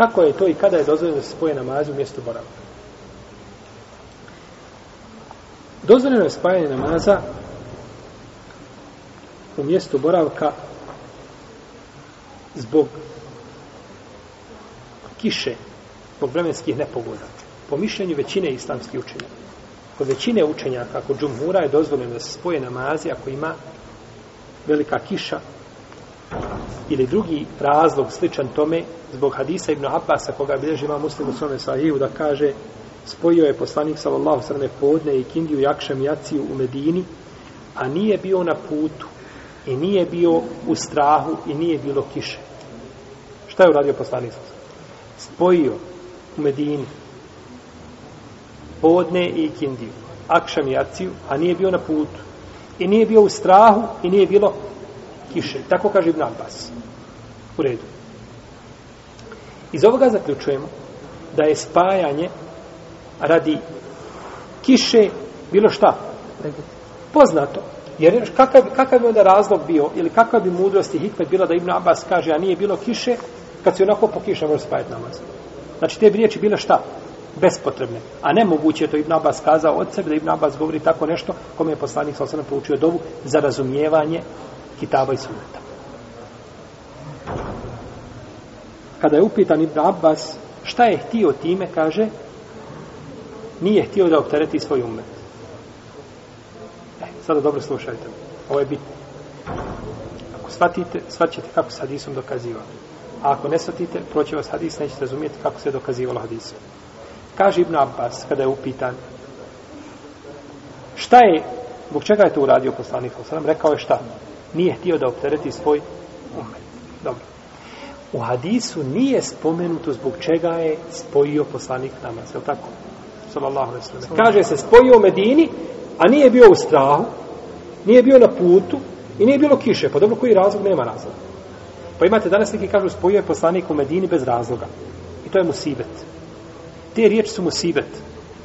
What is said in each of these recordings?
kako je to i kada je dozvoljeno da se spoje namazi u mjestu boravka? Dozvoljeno je spajanje namaza u mjestu boravka zbog kiše, zbog vremenskih nepogoda. Po mišljenju većine islamskih učenjaka. Kod većine učenjaka, kod džumhura je dozvoljeno da se spoje namazi ako ima velika kiša ili drugi razlog sličan tome zbog hadisa Ibn Abbasa koga bilježi ima muslim u svome sahiju da kaže spojio je poslanik sallallahu srne podne i kindiju jakšem jaciju u Medini a nije bio na putu i nije bio u strahu i nije bilo kiše. Šta je uradio poslanik spojio u Medini podne i kindiju akšem jaciju a nije bio na putu. I nije bio u strahu i nije bilo kiše. Tako kaže Ibn Abbas. U redu. Iz ovoga zaključujemo da je spajanje radi kiše bilo šta? Poznato. Jer kakav, kakav bi onda razlog bio ili kakva bi mudrost i hikmet bila da Ibn Abbas kaže a nije bilo kiše kad se onako po kiše može spajati namaz. Znači te bi riječi bile šta? bespotrebne. A nemoguće je to Ibn Abbas kazao od sebe da Ibn Abbas govori tako nešto kome je poslanik sa osam poučio dovu za razumijevanje kitaba i sunneta. Kada je upitan Ibn Abbas šta je htio time, kaže nije htio da optereti svoj umet. E, sada dobro slušajte. Ovo je bitno. Ako shvatite, shvatite kako se hadisom dokazivao. A ako ne shvatite, proće vas hadis, nećete razumijeti kako se dokazivalo hadisom. Kaže Ibn Abbas, kada je upitan, šta je, zbog čega je to uradio poslanik sam rekao je šta? Nije htio da optereti svoj umet. Dobro. U hadisu nije spomenuto zbog čega je spojio poslanik namaz, je li tako? Sallallahu alaihi sallam. Kaže se spojio u Medini, a nije bio u strahu, nije bio na putu i nije bilo kiše. Pa dobro, koji razlog? Nema razloga. Pa imate danas neki kažu spojio je poslanik u Medini bez razloga. I to je musibet. Te riječi su musibet.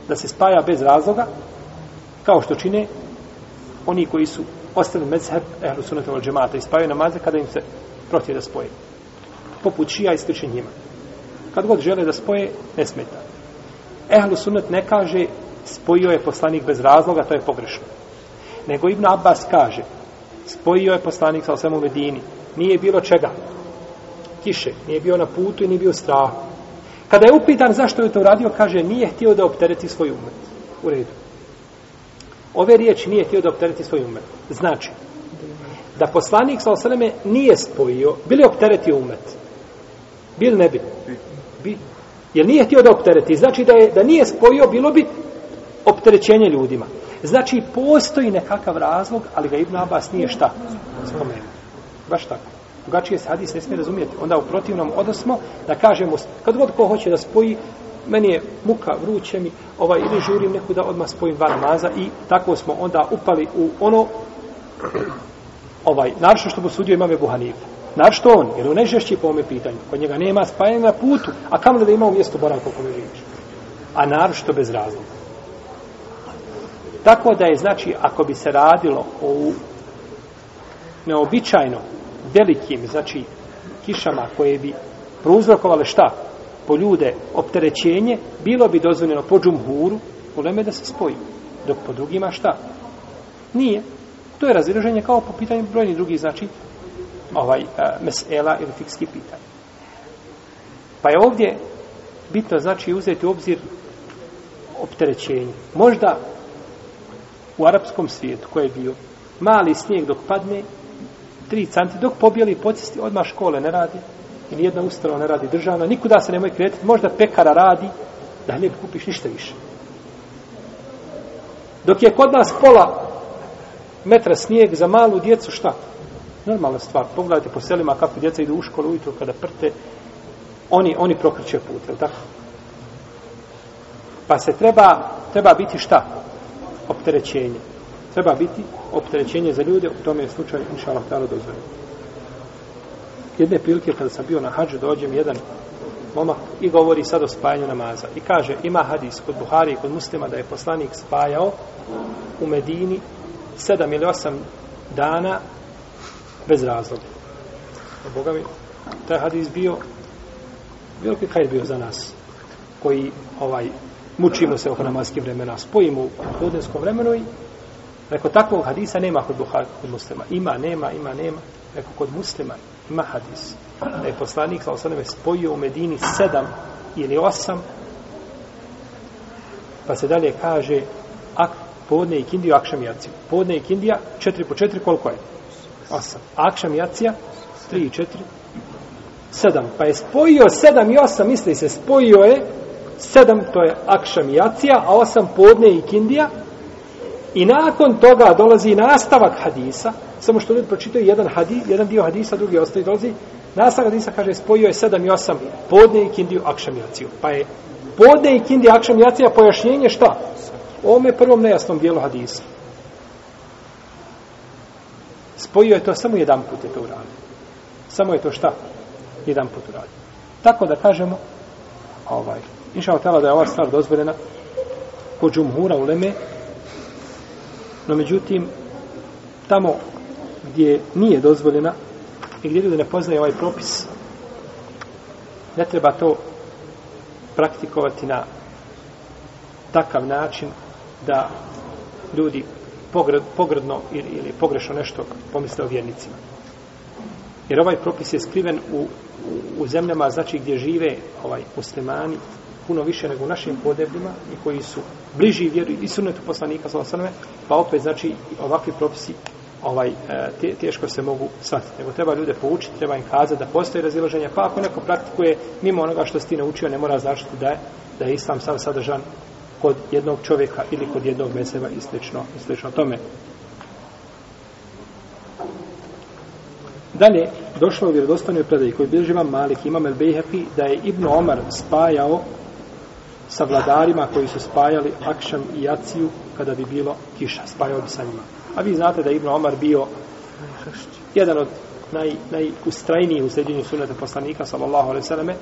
Da se spaja bez razloga, kao što čine oni koji su ostavili mezheb ehlu sunata od džemata i spavaju namaze kada im se protiv da spoje. Poput šija i slični njima. Kad god žele da spoje, ne smeta. Ehlu sunat ne kaže spojio je poslanik bez razloga, to je pogrešno. Nego Ibn Abbas kaže spojio je poslanik sa osam u Medini. Nije bilo čega. Kiše. Nije bio na putu i nije bio strah. Kada je upitan zašto je to uradio, kaže nije htio da optereti svoj umet. U redu. Ove riječi nije htio da optereti svoj umet. Znači, da poslanik sa osaleme nije spojio, bili opteretio umet. Bil ne bi? Bi. Jer nije htio da optereti. Znači da, je, da nije spojio, bilo bi opterećenje ljudima. Znači, postoji nekakav razlog, ali ga Ibn Abbas nije šta spomenuo. Baš tako drugačije se hadis ne smije razumijeti. Onda u protivnom odnosmo da kažemo, kad god ko hoće da spoji, meni je muka, vruće mi, ovaj, ili žurim neku da odmah spojim van namaza i tako smo onda upali u ono, ovaj, naravno što posudio imam je Buhanif. što on, jer on najžešći po ome pitanju. Kod njega nema spajanja na putu, a kamo da ima u mjestu boravka kome živiš. A naravno što bez razloga. Tako da je, znači, ako bi se radilo o neobičajno velikim, znači, kišama koje bi prouzrokovale šta? Po ljude opterećenje, bilo bi dozvoljeno po džumhuru, u leme da se spoji. Dok po drugima šta? Nije. To je raziraženje kao po pitanju brojni drugi, znači, ovaj, a, mesela ili fikski pitanje. Pa je ovdje bitno, znači, uzeti u obzir opterećenje. Možda u arapskom svijetu, koji je bio mali snijeg dok padne, tri canti, dok pobijeli pocisti, odmah škole ne radi, i nijedna ustanova ne radi državna, nikuda se nemoj kretiti, možda pekara radi, da hljeb kupiš ništa više. Dok je kod nas pola metra snijeg za malu djecu, šta? Normalna stvar. Pogledajte po selima kako djeca idu u školu ujutro kada prte, oni, oni prokrće put, je tako? Pa se treba, treba biti šta? Opterećenje treba biti opterećenje za ljude, u tome je slučaj, inša Allah, dozvoljeno. Jedne prilike, kada sam bio na hađu, dođem jedan momak i govori sad o spajanju namaza. I kaže, ima hadis kod Buhari i kod muslima da je poslanik spajao u Medini sedam ili osam dana bez razloga. A Boga mi, taj hadis bio Veliki hajr bio za nas koji ovaj mučimo se oko namaskih vremena, spojimo u podneskom vremenu i Rekao, takvog hadisa nema kod Buhari, kod muslima. Ima, nema, ima, nema. Rekao, kod muslima ima hadis. Da je poslanik, sa osaneme, spojio u Medini sedam ili osam, pa se dalje kaže, ak, podne i kindiju, akšam i jaciju. Podne i kindija, četiri po četiri, koliko je? Osam. Akšam i jacija, tri i četiri, sedam. Pa je spojio sedam i osam, misli se, spojio je sedam, to je akšam i jacija, a osam podne i kindija, I nakon toga dolazi nastavak hadisa, samo što ljudi pročitaju jedan hadis, jedan dio hadisa, drugi ostaje, dolazi nastavak hadisa, kaže, spojio je 7 i 8 podne i kindiju akšamijaciju. Pa je podne i kindiju akšamijacija pojašnjenje šta? Ome prvom nejasnom dijelu hadisa. Spojio je to samo jedan put je to uradio. Samo je to šta? Jedan put uradio. Tako da kažemo, ovaj, inša da je ova stvar dozvoljena kod džumhura u Leme, No međutim, tamo gdje nije dozvoljena i gdje ljudi ne poznaje ovaj propis, ne treba to praktikovati na takav način da ljudi pogrdno pogredno ili, ili pogrešno nešto pomisle o vjernicima. Jer ovaj propis je skriven u, u, u zemljama, znači gdje žive ovaj muslimani, puno više nego u našim podebljima i koji su bliži vjeru i sunetu poslanika sa sallallahu pa opet znači ovakvi propisi ovaj te, teško se mogu shvatiti. Nego treba ljude poučiti, treba im kazati da postoji razilaženje, pa ako neko praktikuje mimo onoga što si ti naučio, ne mora značiti da je, da je islam sam sadržan kod jednog čovjeka ili kod jednog meseva i slično, i slično tome. Dalje, došlo u vjerodostojnoj predaji koji bilježi imam Malik, imam El Bejhefi, da je Ibn Omar spajao sa vladarima koji su spajali Akšam i Jaciju kada bi bilo kiša, spajao bi sa njima. A vi znate da je Ibn Omar bio jedan od naj, najustrajnijih u sljeđenju suneta poslanika, sallallahu alaihi sallame,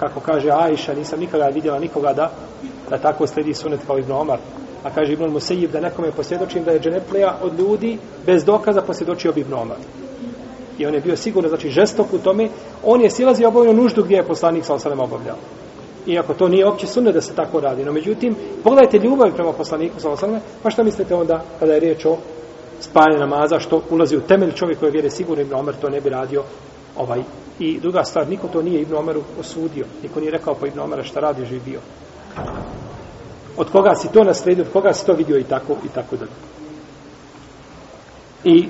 kako kaže Aisha, nisam nikada vidjela nikoga da, da tako sledi sunet kao Ibn Omar. A kaže Ibn Musejib da nekome posvjedočim da je Dženepleja od ljudi bez dokaza posvjedočio bi Ibn Omar. I on je bio sigurno, znači žestok u tome, on je silazio obavljeno nuždu gdje je poslanik sallallahu alaihi sallam obavljao iako to nije opće sunne da se tako radi. No, međutim, pogledajte ljubav prema poslaniku, sa osaleme, pa šta mislite onda kada je riječ o spajanju namaza, što ulazi u temelj čovjek koji vjere sigurno Ibn Omer to ne bi radio ovaj. I druga stvar, niko to nije Ibn Omeru osudio. Niko nije rekao po Ibn Omera šta radi, živ bio. Od koga si to nasledio, od koga si to vidio i tako, i tako da. I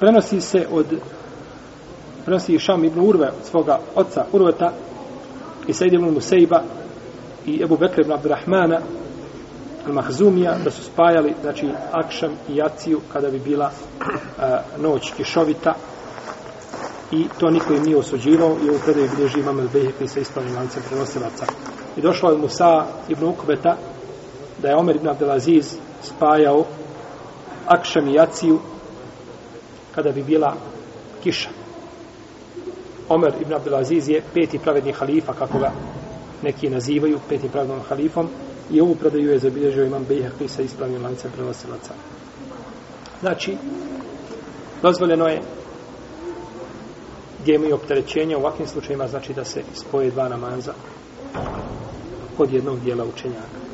prenosi se od prenosi Šam ibn Urve od svoga oca Urveta i Sejde ibn Musejba i Ebu Bekr ibn Abdurrahmana al-Mahzumija da su spajali znači Akšam i Jaciju kada bi bila a, noć kišovita i to niko im nije osuđivao i ovu predaju bilježi imam al-Bejhepi sa ispravnim lancem prenosilaca. I došlo je Musa ibn Ukbeta da je Omer ibn Abdelaziz spajao Akšam i Jaciju kada bi bila kiša. Omer ibn Abdelaziz je peti pravedni halifa, kako ga neki nazivaju, peti pravednom halifom, i ovu predaju je zabilježio imam Bejhaqi sa ispravnim lancem prenosilaca. Znači, dozvoljeno je gdje imaju opterećenje u ovakvim slučajima, znači da se spoje dva namaza kod jednog dijela učenjaka.